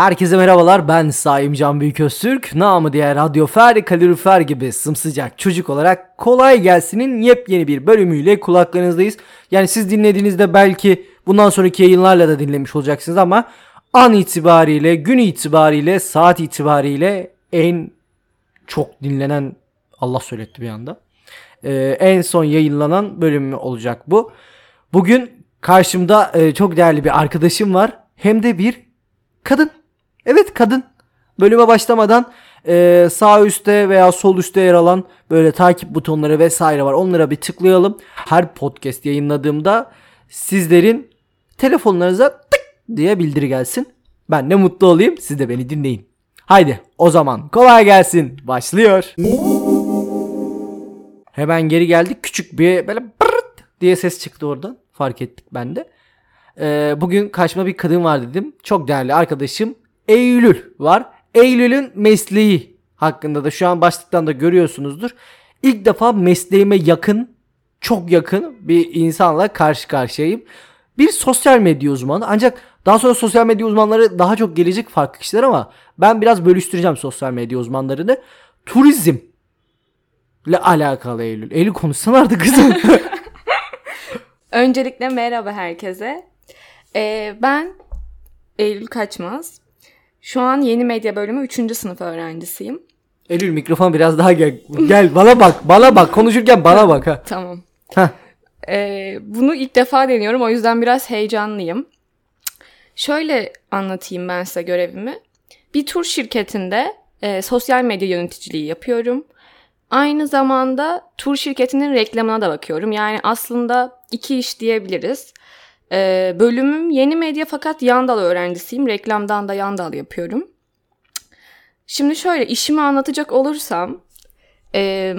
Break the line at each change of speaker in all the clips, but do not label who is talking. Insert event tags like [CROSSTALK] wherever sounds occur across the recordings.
Herkese merhabalar ben Saim Can Büyüköztürk. Namı diğer radyofer, kalorifer gibi sımsıcak çocuk olarak kolay gelsin'in yepyeni bir bölümüyle kulaklarınızdayız. Yani siz dinlediğinizde belki bundan sonraki yayınlarla da dinlemiş olacaksınız ama an itibariyle, gün itibariyle, saat itibariyle en çok dinlenen Allah söyletti bir anda. Ee, en son yayınlanan bölümü olacak bu. Bugün karşımda e, çok değerli bir arkadaşım var. Hem de bir kadın. Evet kadın. Bölüme başlamadan e, sağ üstte veya sol üstte yer alan böyle takip butonları vesaire var. Onlara bir tıklayalım. Her podcast yayınladığımda sizlerin telefonlarınıza tık diye bildiri gelsin. Ben de mutlu olayım. Siz de beni dinleyin. Haydi o zaman kolay gelsin. Başlıyor. Hemen geri geldik. Küçük bir böyle pırt diye ses çıktı oradan. Fark ettik ben de. Ee, bugün karşıma bir kadın var dedim. Çok değerli arkadaşım Eylül var. Eylül'ün mesleği hakkında da şu an başlıktan da görüyorsunuzdur. İlk defa mesleğime yakın, çok yakın bir insanla karşı karşıyayım. Bir sosyal medya uzmanı ancak daha sonra sosyal medya uzmanları daha çok gelecek farklı kişiler ama ben biraz bölüştüreceğim sosyal medya uzmanlarını. Turizm ile alakalı Eylül. Eylül konuşsana artık kızım. [LAUGHS]
Öncelikle merhaba herkese. Ee, ben Eylül Kaçmaz. Şu an yeni medya bölümü 3. sınıf öğrencisiyim.
Eylül mikrofon biraz daha gel. Gel bana bak. Bana bak. Konuşurken bana bak ha.
Tamam.
Heh.
Ee, bunu ilk defa deniyorum o yüzden biraz heyecanlıyım. Şöyle anlatayım ben size görevimi. Bir tur şirketinde e, sosyal medya yöneticiliği yapıyorum. Aynı zamanda tur şirketinin reklamına da bakıyorum. Yani aslında iki iş diyebiliriz. Ee, bölümüm yeni medya fakat yan dal öğrencisiyim. Reklamdan da yan dal yapıyorum. Şimdi şöyle işimi anlatacak olursam e,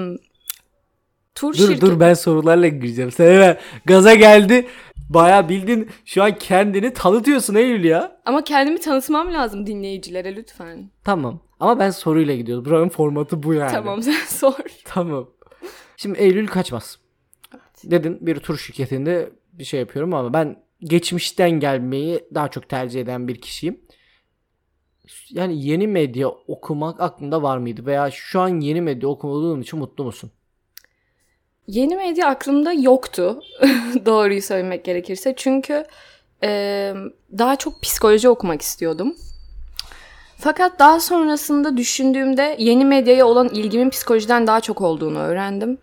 tur
Dur
şirketi...
dur ben sorularla gireceğim. Sen hemen gaza geldi. Baya bildin şu an kendini tanıtıyorsun Eylül ya.
Ama kendimi tanıtmam lazım dinleyicilere lütfen.
Tamam. Ama ben soruyla gidiyorum. Buranın formatı bu yani.
Tamam [LAUGHS] sen sor.
Tamam. Şimdi Eylül kaçmaz. Dedin bir tur şirketinde bir şey yapıyorum ama ben geçmişten gelmeyi daha çok tercih eden bir kişiyim. Yani yeni medya okumak aklında var mıydı? Veya şu an yeni medya okumadığın için mutlu musun?
Yeni medya aklımda yoktu. [LAUGHS] Doğruyu söylemek gerekirse. Çünkü e, daha çok psikoloji okumak istiyordum. Fakat daha sonrasında düşündüğümde yeni medyaya olan ilgimin psikolojiden daha çok olduğunu öğrendim.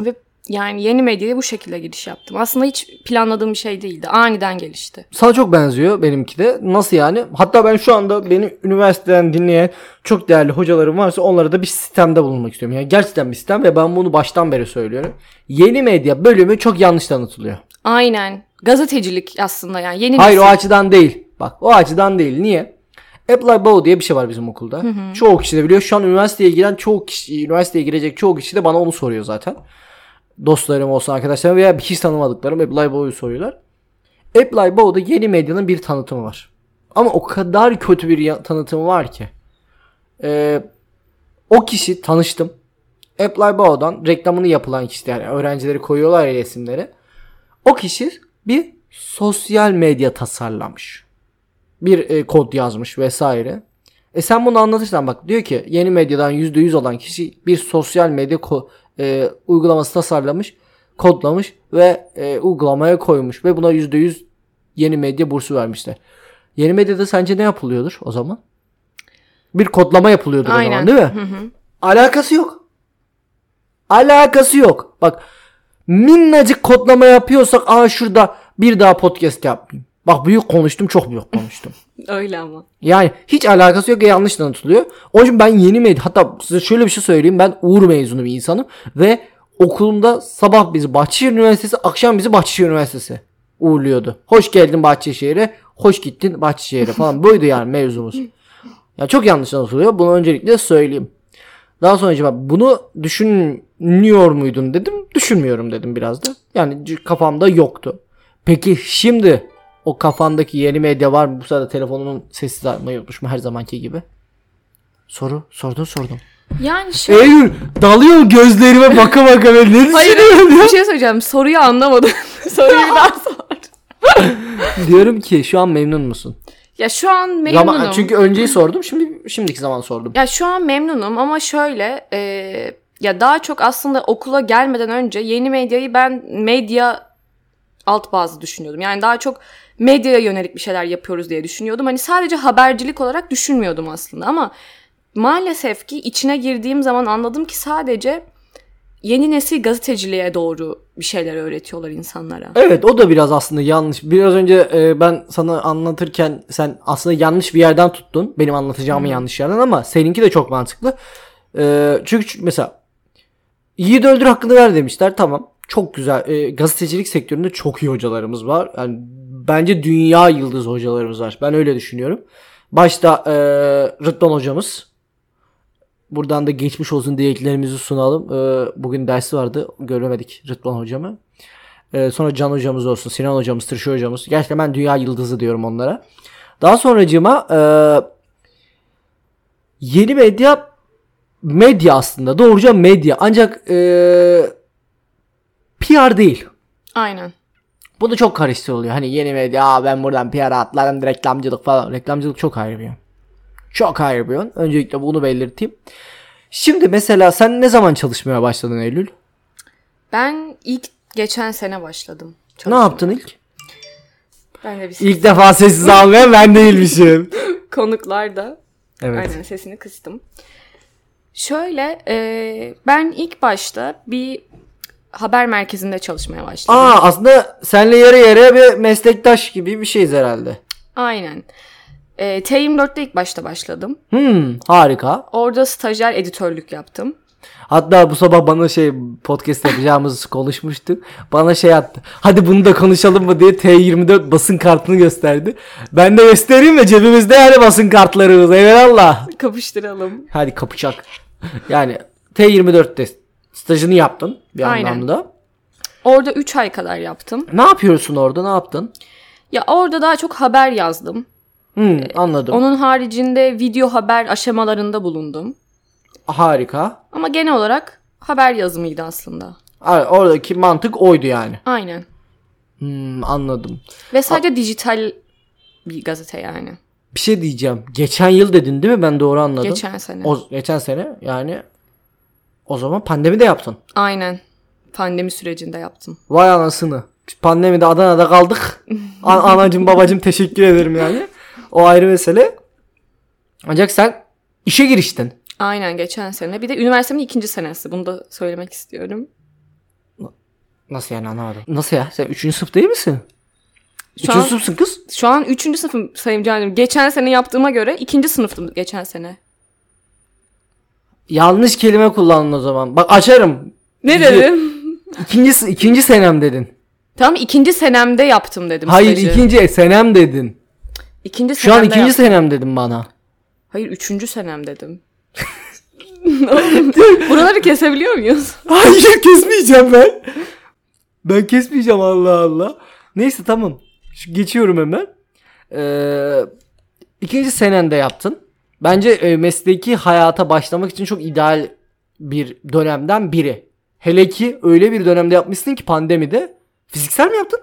Ve yani yeni medyaya bu şekilde giriş yaptım. Aslında hiç planladığım bir şey değildi. Aniden gelişti.
Sana çok benziyor benimki de. Nasıl yani? Hatta ben şu anda beni üniversiteden dinleyen çok değerli hocalarım varsa onlara da bir sistemde bulunmak istiyorum. Yani gerçekten bir sistem ve ben bunu baştan beri söylüyorum. Yeni medya bölümü çok yanlış tanıtılıyor.
Aynen. Gazetecilik aslında yani yeni
Hayır o
nesil.
açıdan değil. Bak o açıdan değil. Niye? Apply Bow diye bir şey var bizim okulda. Çoğu kişi de biliyor. Şu an üniversiteye giren çoğu kişi, üniversiteye girecek çoğu kişi de bana onu soruyor zaten. Dostlarım olsun arkadaşlarım veya hiç tanımadıklarım Apply Bow'u soruyorlar. Apply Bow'da yeni medyanın bir tanıtımı var. Ama o kadar kötü bir tanıtımı var ki. Ee, o kişi tanıştım. Apply Bow'dan reklamını yapılan kişi yani öğrencileri koyuyorlar ya resimleri. O kişi bir sosyal medya tasarlamış. Bir e, kod yazmış vesaire. E sen bunu anlatırsan bak diyor ki yeni medyadan %100 olan kişi bir sosyal medya ko- e, uygulaması tasarlamış, kodlamış ve e, uygulamaya koymuş ve buna %100 yeni medya bursu vermişler. Yeni medyada sence ne yapılıyordur o zaman? Bir kodlama yapılıyordur o zaman
Aynen.
değil mi? Alakası yok. Alakası yok. Bak minnacık kodlama yapıyorsak aa şurada bir daha podcast yapmayayım. Bak büyük konuştum çok büyük konuştum. [LAUGHS]
Öyle ama.
Yani hiç alakası yok ve yanlış tanıtılıyor. Onun için ben yeni medya hatta size şöyle bir şey söyleyeyim. Ben Uğur mezunu bir insanım ve okulumda sabah bizi Bahçeşehir Üniversitesi akşam bizi Bahçeşehir Üniversitesi uğurluyordu. Hoş geldin Bahçeşehir'e, hoş gittin Bahçeşehir'e falan. [LAUGHS] Buydu yani mevzumuz. Ya çok yanlış anlatılıyor. Bunu öncelikle söyleyeyim. Daha sonra acaba bunu düşünüyor muydun dedim. Düşünmüyorum dedim biraz da. Yani kafamda yoktu. Peki şimdi o kafandaki yeni medya var mı? Bu sırada telefonumun sessiz almayı unutmuşum her zamanki gibi. Soru sordun sordum.
Yani şöyle...
Eylül dalıyor gözlerime baka baka ben ne
Hayır
düşünüyorsun
bir
ya?
şey söyleyeceğim. Soruyu anlamadım. [LAUGHS] Soruyu bir daha sor. [LAUGHS]
Diyorum ki şu an memnun musun?
Ya şu an memnunum.
Zaman, çünkü önceyi sordum. Şimdi şimdiki zaman sordum.
Ya şu an memnunum ama şöyle e, ya daha çok aslında okula gelmeden önce yeni medyayı ben medya alt bazı düşünüyordum. Yani daha çok medyaya yönelik bir şeyler yapıyoruz diye düşünüyordum. Hani sadece habercilik olarak düşünmüyordum aslında ama maalesef ki içine girdiğim zaman anladım ki sadece yeni nesil gazeteciliğe doğru bir şeyler öğretiyorlar insanlara.
Evet o da biraz aslında yanlış. Biraz önce e, ben sana anlatırken sen aslında yanlış bir yerden tuttun. Benim anlatacağımı yanlış yerden ama seninki de çok mantıklı. E, çünkü mesela Yiğit Öldür hakkını ver demişler. Tamam. Çok güzel. E, gazetecilik sektöründe çok iyi hocalarımız var. Yani bence dünya yıldız hocalarımız var. Ben öyle düşünüyorum. Başta e, Rıdvan hocamız. Buradan da geçmiş olsun dileklerimizi sunalım. E, bugün dersi vardı. Göremedik Rıdvan hocamı. E, sonra Can hocamız olsun. Sinan hocamız, Tırşı hocamız. Gerçekten ben dünya yıldızı diyorum onlara. Daha sonracığıma e, yeni medya medya aslında. Doğruca medya. Ancak e, PR değil.
Aynen.
Bu da çok karıştı oluyor. Hani yeni medya ben buradan PR atlarım reklamcılık falan. Reklamcılık çok ayrı bir yön. Çok ayrı bir yön. Öncelikle bunu belirteyim. Şimdi mesela sen ne zaman çalışmaya başladın Eylül?
Ben ilk geçen sene başladım.
Ne
çalışmaya.
yaptın ilk?
Ben de bir
İlk defa sessiz almaya ben değilmişim. [LAUGHS]
konuklarda
Evet.
aynen sesini kıstım. Şöyle e, ben ilk başta bir haber merkezinde çalışmaya başladım.
Aa aslında senle yarı yarıya bir meslektaş gibi bir şeyiz herhalde.
Aynen. E, T24'te ilk başta başladım.
Hmm, harika.
Orada stajyer editörlük yaptım.
Hatta bu sabah bana şey podcast yapacağımızı [LAUGHS] konuşmuştuk. Bana şey attı. Hadi bunu da konuşalım mı diye T24 basın kartını gösterdi. Ben de göstereyim mi cebimizde yani basın kartlarımız. Eyvallah.
Kapıştıralım.
Hadi kapışak. Yani T24'te stajını yaptın bir
Aynen.
anlamda.
Orada 3 ay kadar yaptım.
Ne yapıyorsun orada? Ne yaptın?
Ya orada daha çok haber yazdım.
Hmm, anladım.
Onun haricinde video haber aşamalarında bulundum.
Harika.
Ama genel olarak haber yazımıydı aslında.
Oradaki mantık oydu yani.
Aynen.
Hmm, anladım.
Ve sadece dijital bir gazete yani.
Bir şey diyeceğim. Geçen yıl dedin değil mi? Ben doğru anladım.
Geçen sene.
O, geçen sene yani o zaman pandemi de yaptın.
Aynen. Pandemi sürecinde yaptım.
Vay anasını. Biz pandemide Adana'da kaldık. [LAUGHS] An- anacım babacım teşekkür ederim yani. O ayrı mesele. Ancak sen işe giriştin.
Aynen geçen sene. Bir de üniversitemin ikinci senesi. Bunu da söylemek istiyorum.
Nasıl yani anlamadım. Nasıl ya? Sen üçüncü sınıf değil misin?
Şu
üçüncü
an,
sınıfsın kız.
şu an üçüncü sınıfım Sayın Canim. Geçen sene yaptığıma göre ikinci sınıftım geçen sene.
Yanlış kelime kullandın o zaman. Bak açarım.
Ne dedim?
İkinci, ikinci senem dedin.
tamam ikinci senemde yaptım dedim
Hayır
stajı.
ikinci senem dedin.
İkinci
Şu an
senemde
ikinci
yaptım.
senem dedin bana.
Hayır üçüncü senem dedim. [LAUGHS] [LAUGHS] Buraları kesebiliyor muyuz?
Hayır kesmeyeceğim ben. Ben kesmeyeceğim Allah Allah. Neyse tamam. Şu, geçiyorum hemen. Ee, ikinci senende yaptın. Bence e, mesleki hayata başlamak için çok ideal bir dönemden biri. Hele ki öyle bir dönemde yapmışsın ki pandemide. Fiziksel mi yaptın?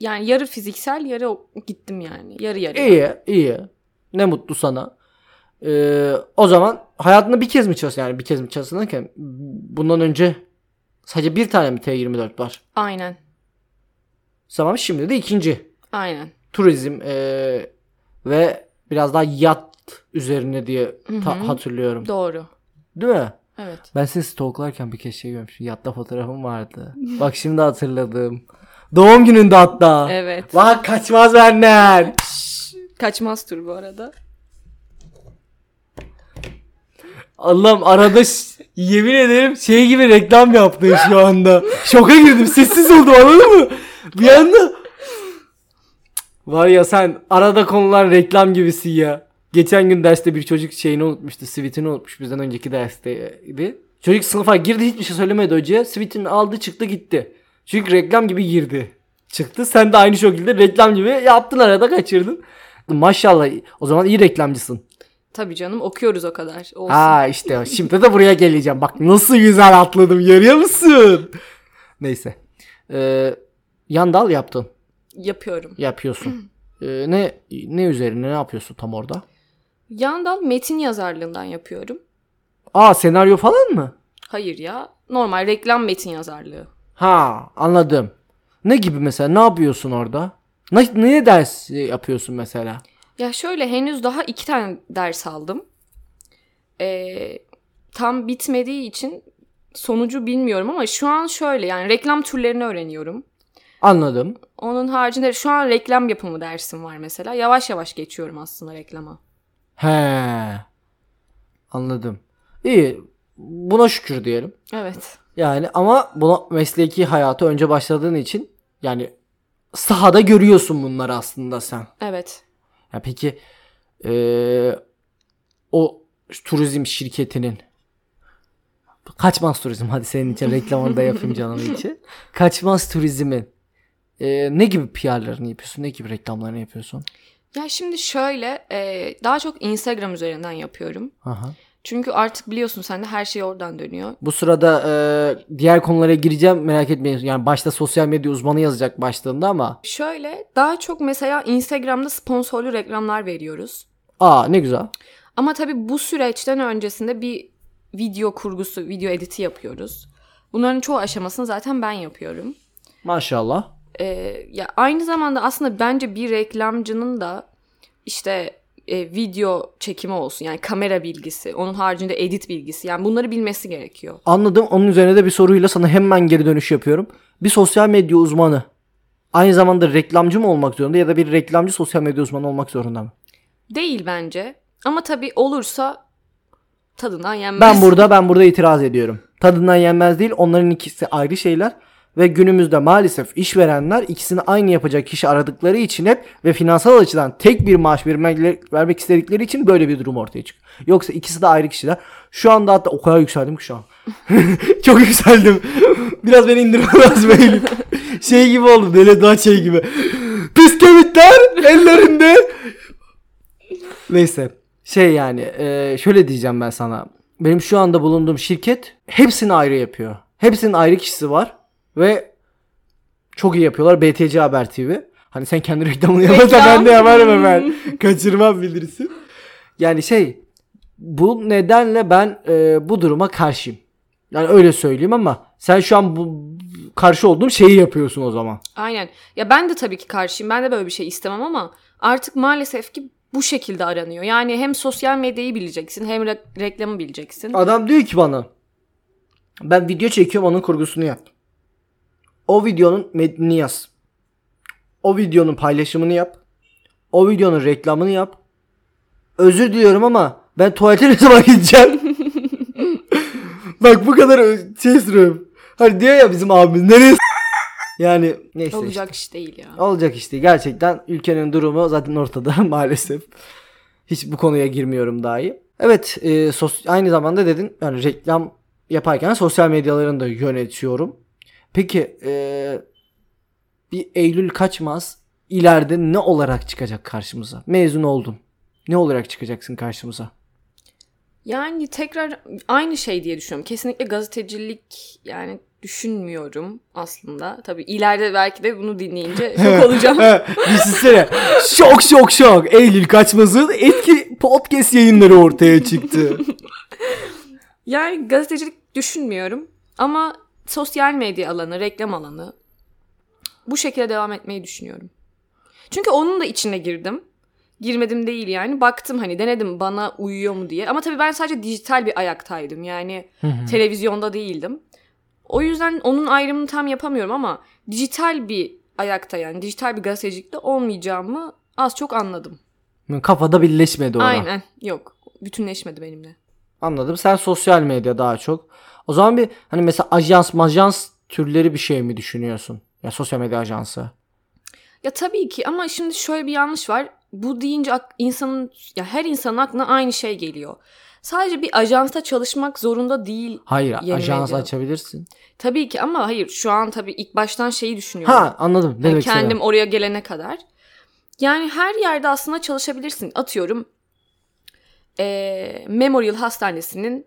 Yani yarı fiziksel yarı gittim yani. Yarı yarı.
İyi, iyi. Ne mutlu sana. Ee, o zaman hayatında bir kez mi çalıştın? Yani bir kez mi çalıştın derken bundan önce sadece bir tane mi T24 var?
Aynen.
Tamam şimdi de ikinci.
Aynen.
Turizm ee, ve biraz daha yat üzerine diye ta- hatırlıyorum.
Doğru.
Değil mi?
Evet.
Ben seni stalklarken bir kez şey görmüştüm. Yatta fotoğrafım vardı. Bak şimdi hatırladım. Doğum gününde hatta.
Evet.
Bak kaçmaz benden.
Kaçmaz tur bu arada.
Allah'ım arada ş- yemin ederim şey gibi reklam yaptın şu anda. Şoka girdim. Sessiz oldum anladın mı? Bir anda Var ya sen arada konular reklam gibisin ya. Geçen gün derste bir çocuk şeyini unutmuştu. Sweet'ini unutmuş bizden önceki dersteydi. Çocuk sınıfa girdi hiçbir şey söylemedi hocaya. Sweet'ini aldı çıktı gitti. Çünkü reklam gibi girdi. Çıktı sen de aynı şekilde reklam gibi yaptın arada kaçırdın. Maşallah o zaman iyi reklamcısın.
Tabii canım okuyoruz o kadar. Olsun.
Ha işte şimdi de buraya geleceğim. Bak nasıl güzel atladım görüyor musun? Neyse. Ee, yan dal yaptın.
Yapıyorum.
Yapıyorsun. Ee, ne ne üzerine ne yapıyorsun tam orada?
Yandan metin yazarlığından yapıyorum.
Aa senaryo falan mı?
Hayır ya. Normal reklam metin yazarlığı.
Ha anladım. Ne gibi mesela ne yapıyorsun orada? Ne, neye ders yapıyorsun mesela?
Ya şöyle henüz daha iki tane ders aldım. Ee, tam bitmediği için sonucu bilmiyorum ama şu an şöyle yani reklam türlerini öğreniyorum.
Anladım.
Onun haricinde şu an reklam yapımı dersim var mesela. Yavaş yavaş geçiyorum aslında reklama.
He. Anladım. İyi. Buna şükür diyelim.
Evet.
Yani ama buna mesleki hayatı önce başladığın için yani sahada görüyorsun bunları aslında sen.
Evet.
Ya peki eee, o turizm şirketinin Kaçmaz Turizm hadi senin için reklamını da yapayım canım [LAUGHS] için. Kaçmaz Turizm'in eee, ne gibi PR'larını yapıyorsun? Ne gibi reklamlarını yapıyorsun?
Ya şimdi şöyle e, daha çok Instagram üzerinden yapıyorum.
Aha.
Çünkü artık biliyorsun sen de her şey oradan dönüyor.
Bu sırada eee, diğer konulara gireceğim merak etmeyin. Yani başta sosyal medya uzmanı yazacak başlığında ama
Şöyle daha çok mesela Instagram'da sponsorlu reklamlar veriyoruz.
aa ne güzel.
Ama tabii bu süreçten öncesinde bir video kurgusu, video editi yapıyoruz. Bunların çoğu aşamasını zaten ben yapıyorum.
Maşallah.
Ee, ya aynı zamanda aslında bence bir reklamcının da işte e, video çekimi olsun yani kamera bilgisi, onun haricinde edit bilgisi yani bunları bilmesi gerekiyor.
Anladım. Onun üzerine de bir soruyla sana hemen geri dönüş yapıyorum. Bir sosyal medya uzmanı aynı zamanda reklamcı mı olmak zorunda ya da bir reklamcı sosyal medya uzmanı olmak zorunda mı?
Değil bence. Ama tabii olursa tadından yenmez.
Ben burada ben burada itiraz ediyorum. Tadından yenmez değil. Onların ikisi ayrı şeyler ve günümüzde maalesef işverenler ikisini aynı yapacak kişi aradıkları için hep ve finansal açıdan tek bir maaş vermek, vermek istedikleri için böyle bir durum ortaya çıkıyor. Yoksa ikisi de ayrı kişiler. Şu anda hatta o kadar yükseldim ki şu an. [LAUGHS] Çok yükseldim. Biraz beni indirme lazım Eylül. Şey gibi oldu. Deli daha şey gibi. Pis kemikler ellerinde. Neyse. Şey yani e, şöyle diyeceğim ben sana. Benim şu anda bulunduğum şirket hepsini ayrı yapıyor. Hepsinin ayrı kişisi var. Ve çok iyi yapıyorlar. BTC Haber TV. Hani sen kendi reklamını yaparsan ben de yaparım hemen. [LAUGHS] Kaçırmam bilirsin. Yani şey bu nedenle ben e, bu duruma karşıyım. Yani öyle söyleyeyim ama sen şu an bu karşı olduğum şeyi yapıyorsun o zaman.
Aynen. Ya ben de tabii ki karşıyım. Ben de böyle bir şey istemem ama artık maalesef ki bu şekilde aranıyor. Yani hem sosyal medyayı bileceksin hem re- reklamı bileceksin.
Adam diyor ki bana ben video çekiyorum onun kurgusunu yap. O videonun metnini yaz. O videonun paylaşımını yap. O videonun reklamını yap. Özür diliyorum ama ben tuvalete ne zaman gideceğim? [LAUGHS] Bak bu kadar şey sürüyorum. Hani diyor ya bizim abimiz nereye Yani neyse
Olacak iş değil ya.
işte. Olacak işte gerçekten ülkenin durumu zaten ortada [LAUGHS] maalesef. Hiç bu konuya girmiyorum dahi. Evet e, sos- aynı zamanda dedin yani reklam yaparken sosyal medyalarını da yönetiyorum. Peki e, bir Eylül kaçmaz ileride ne olarak çıkacak karşımıza? Mezun oldun. Ne olarak çıkacaksın karşımıza?
Yani tekrar aynı şey diye düşünüyorum. Kesinlikle gazetecilik yani düşünmüyorum aslında. Tabii ileride belki de bunu dinleyince [LAUGHS] şok olacağım.
Düşünsene. şok şok şok. Eylül kaçmazın etki podcast yayınları ortaya çıktı. [LAUGHS]
Yani gazetecilik düşünmüyorum ama sosyal medya alanı, reklam alanı bu şekilde devam etmeyi düşünüyorum. Çünkü onun da içine girdim. Girmedim değil yani. Baktım hani denedim bana uyuyor mu diye. Ama tabii ben sadece dijital bir ayaktaydım. Yani televizyonda değildim. O yüzden onun ayrımını tam yapamıyorum ama dijital bir ayakta yani dijital bir gazetecilikte olmayacağımı az çok anladım.
Kafada birleşmedi orada.
Aynen. Yok. Bütünleşmedi benimle.
Anladım. Sen sosyal medya daha çok. O zaman bir hani mesela ajans majans türleri bir şey mi düşünüyorsun? Ya sosyal medya ajansı.
Ya tabii ki ama şimdi şöyle bir yanlış var. Bu deyince insanın ya her insanın aklına aynı şey geliyor. Sadece bir ajansta çalışmak zorunda değil.
Hayır ajans açabilirsin.
Tabii ki ama hayır şu an tabii ilk baştan şeyi düşünüyorum.
Ha anladım. Ne
Yani
demek
kendim
kendim
oraya gelene kadar. Yani her yerde aslında çalışabilirsin. Atıyorum eee Memorial Hastanesi'nin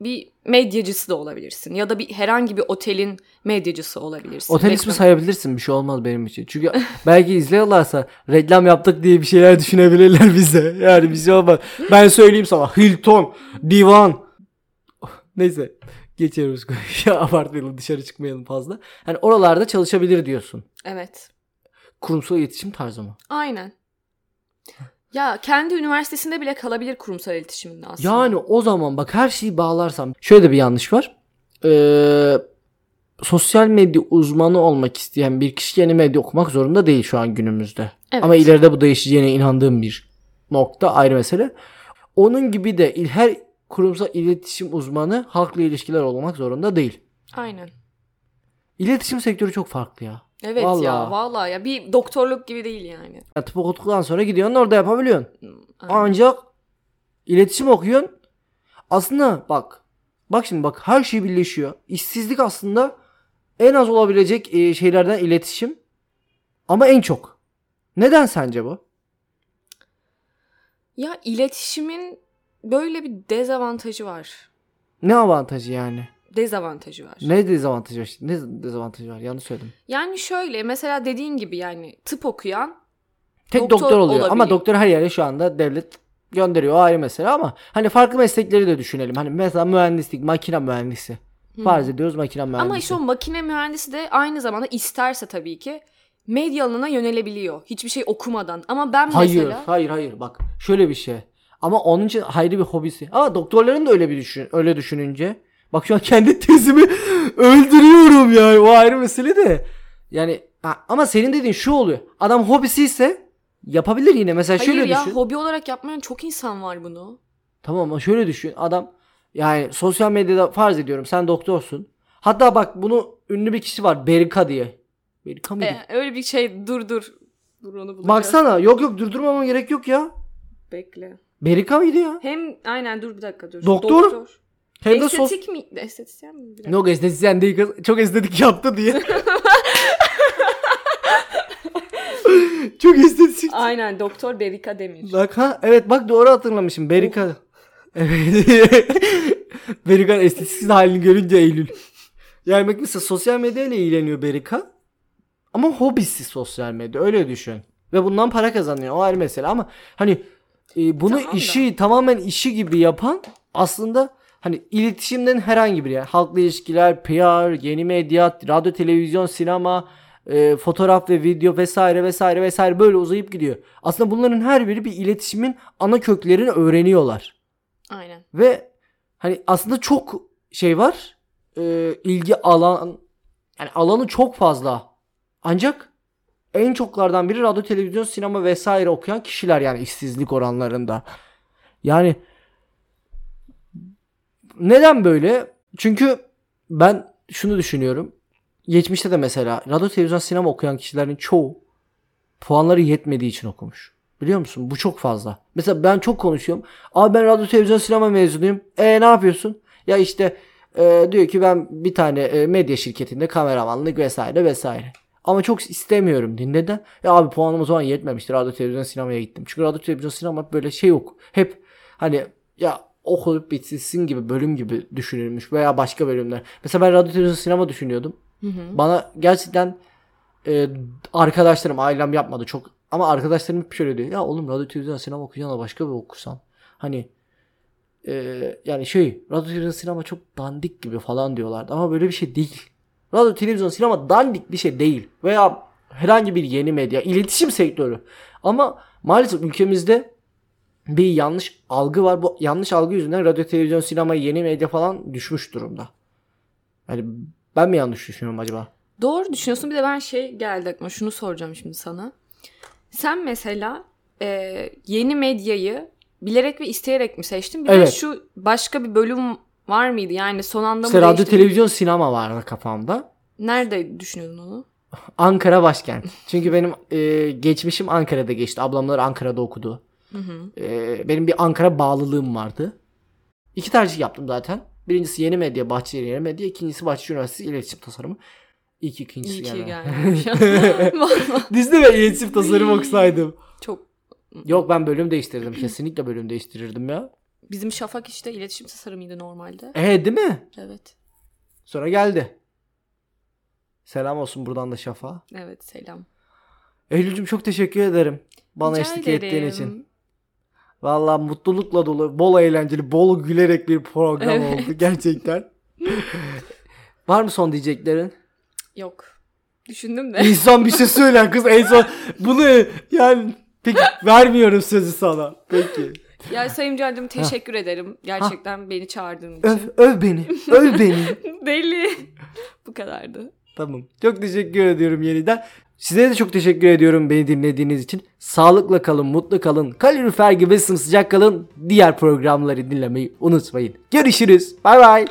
bir medyacısı da olabilirsin. Ya da bir herhangi bir otelin medyacısı olabilirsin.
Otel ismi sayabilirsin bir şey olmaz benim için. Çünkü [LAUGHS] belki izliyorlarsa reklam yaptık diye bir şeyler düşünebilirler [LAUGHS] bize. Yani bir şey olmaz. Ben söyleyeyim sana Hilton, Divan. [LAUGHS] Neyse geçiyoruz. Ya abartmayalım dışarı çıkmayalım fazla. Hani oralarda çalışabilir diyorsun.
Evet.
Kurumsal iletişim tarzı mı?
Aynen. Ya kendi üniversitesinde bile kalabilir kurumsal iletişiminde aslında.
Yani o zaman bak her şeyi bağlarsam şöyle de bir yanlış var. Ee, sosyal medya uzmanı olmak isteyen bir kişi yeni medya okumak zorunda değil şu an günümüzde.
Evet.
Ama ileride bu değişeceğine inandığım bir nokta ayrı mesele. Onun gibi de her kurumsal iletişim uzmanı halkla ilişkiler olmak zorunda değil.
Aynen.
İletişim sektörü çok farklı ya.
Evet
Vallahi.
ya vallahi ya bir doktorluk gibi değil yani.
ya tıp okuduktan sonra gidiyorsun orada yapabiliyorsun.
Aynen.
Ancak iletişim okuyorsun. Aslında bak. Bak şimdi bak her şey birleşiyor. İşsizlik aslında en az olabilecek e, şeylerden iletişim. Ama en çok. Neden sence bu?
Ya iletişimin böyle bir dezavantajı var.
Ne avantajı yani?
Dezavantajı var.
Ne dezavantajı var? Ne dezavantajı var? Yanlış söyledim.
Yani şöyle mesela dediğin gibi yani tıp okuyan
Tek
Doktor
doktor, oluyor ama
olabiliyor.
doktor her yere şu anda devlet gönderiyor o ayrı mesele ama hani farklı meslekleri de düşünelim. Hani mesela mühendislik, makine mühendisi. Farz ediyoruz makine mühendisi.
ama işte o makine mühendisi de aynı zamanda isterse tabii ki medya alanına yönelebiliyor. Hiçbir şey okumadan. Ama ben
Hayır,
mesela
hayır, hayır. Bak şöyle bir şey. Ama onun için ayrı bir hobisi. Ama doktorların da öyle bir düşün, öyle düşününce. Bak şu an kendi tezimi öldürüyorum yani. O ayrı mesele de. Yani ha, ama senin dediğin şu oluyor. Adam hobisi ise yapabilir yine. Mesela
Hayır
şöyle
ya
düşün.
hobi olarak yapmayan çok insan var bunu.
Tamam ama şöyle düşün. Adam yani sosyal medyada farz ediyorum sen doktorsun. Hatta bak bunu ünlü bir kişi var. Berika diye. Berika mıydı?
E, öyle bir şey dur dur. Dur onu bulacağız.
Baksana. Yok yok durdurmama gerek yok ya.
Bekle.
Berika mıydı ya?
Hem aynen dur bir dakika dur.
Doktor? Hem de sos...
Estetik mi? Estetisyen mi? Bir dakika.
Yok estetisyen değil kız. Çok estetik yaptı diye. [LAUGHS] Çok estetik.
Aynen Doktor Berika Demir.
Bak ha evet bak doğru hatırlamışım. Berika. Evet. [LAUGHS] Berika'nın estetiksiz halini görünce Eylül. Yani bak mesela sosyal medya ile ilgileniyor Berika. Ama hobisi sosyal medya öyle düşün. Ve bundan para kazanıyor o ayrı mesele ama hani e, bunu
Tamam da.
işi tamamen işi gibi yapan aslında hani iletişimden herhangi bir yer. Halkla ilişkiler, PR, yeni medya, radyo, televizyon, sinema, e, fotoğraf ve video vesaire vesaire vesaire böyle uzayıp gidiyor. Aslında bunların her biri bir iletişimin ana köklerini öğreniyorlar.
Aynen.
Ve hani aslında çok şey var. e, ilgi alan yani alanı çok fazla. Ancak en çoklardan biri radyo, televizyon, sinema vesaire okuyan kişiler yani işsizlik oranlarında. Yani neden böyle? Çünkü ben şunu düşünüyorum. Geçmişte de mesela radyo, televizyon, sinema okuyan kişilerin çoğu puanları yetmediği için okumuş. Biliyor musun? Bu çok fazla. Mesela ben çok konuşuyorum. Abi ben radyo, televizyon, sinema mezunuyum. E ne yapıyorsun? Ya işte e, diyor ki ben bir tane e, medya şirketinde kameramanlık vesaire vesaire. Ama çok istemiyorum diye. Neden? Ya abi puanım o zaman yetmemiştir. Radyo, televizyon, sinemaya gittim. Çünkü radyo, televizyon, sinema böyle şey yok. Hep hani ya okulup bitsin gibi bölüm gibi düşünülmüş veya başka bölümler. Mesela ben radyo, televizyon, sinema düşünüyordum. Bana gerçekten e, arkadaşlarım ailem yapmadı çok. Ama arkadaşlarım hep şöyle diyor ya oğlum radyo televizyon sinema okuyacağına başka bir okusan. Hani e, yani şey radyo televizyon sinema çok dandik gibi falan diyorlardı. Ama böyle bir şey değil. Radyo televizyon sinema dandik bir şey değil. Veya herhangi bir yeni medya iletişim sektörü. Ama maalesef ülkemizde bir yanlış algı var bu yanlış algı yüzünden radyo televizyon sinema yeni medya falan düşmüş durumda yani ben mi yanlış düşünüyorum acaba?
Doğru düşünüyorsun. Bir de ben şey geldi aklıma. Şunu soracağım şimdi sana. Sen mesela e, yeni medyayı bilerek ve isteyerek mi seçtin? Bir de
Evet.
şu başka bir bölüm var mıydı? Yani son anda
İşte
mı
radyo televizyon sinema vardı kafamda.
Nerede düşünüyordun onu?
Ankara başkent. Çünkü benim e, geçmişim Ankara'da geçti. Ablamlar Ankara'da okudu. E, benim bir Ankara bağlılığım vardı. İki tercih yaptım zaten. Birincisi yeni medya, Bahçeşehir yeni medya. İkincisi Bahçeşehir Üniversitesi iletişim tasarımı. İlk ikincisi
İyi ki. Vallahi [LAUGHS] [LAUGHS]
Dizide ve iletişim tasarımı okusaydım.
Çok
Yok ben bölüm değiştirdim. Kesinlikle bölüm değiştirirdim ya.
Bizim Şafak işte iletişim tasarımıydı normalde.
E değil mi?
Evet.
Sonra geldi. Selam olsun buradan da Şafak'a.
Evet selam.
Eylül'cüm çok teşekkür ederim. Bana
Rica
eşlik
ederim.
ettiğin için. Vallahi mutlulukla dolu, bol eğlenceli, bol gülerek bir program
Evet.
oldu gerçekten. [LAUGHS] Var mı son diyeceklerin?
Yok. Düşündüm de.
İnsan bir şey söyler kız en son bunu yani peki vermiyorum sözü sana. Peki.
ya Sayın Can'cığım teşekkür ederim. Gerçekten beni çağırdığın için.
Öv, öv beni. Öv beni. [LAUGHS]
Deli. Bu kadardı.
Tamam. Çok teşekkür ediyorum yeniden. Size de çok teşekkür ediyorum beni dinlediğiniz için. Sağlıkla kalın, mutlu kalın. Kalorifer gibi sımsıcak kalın. Diğer programları dinlemeyi unutmayın. Görüşürüz. Bay bay.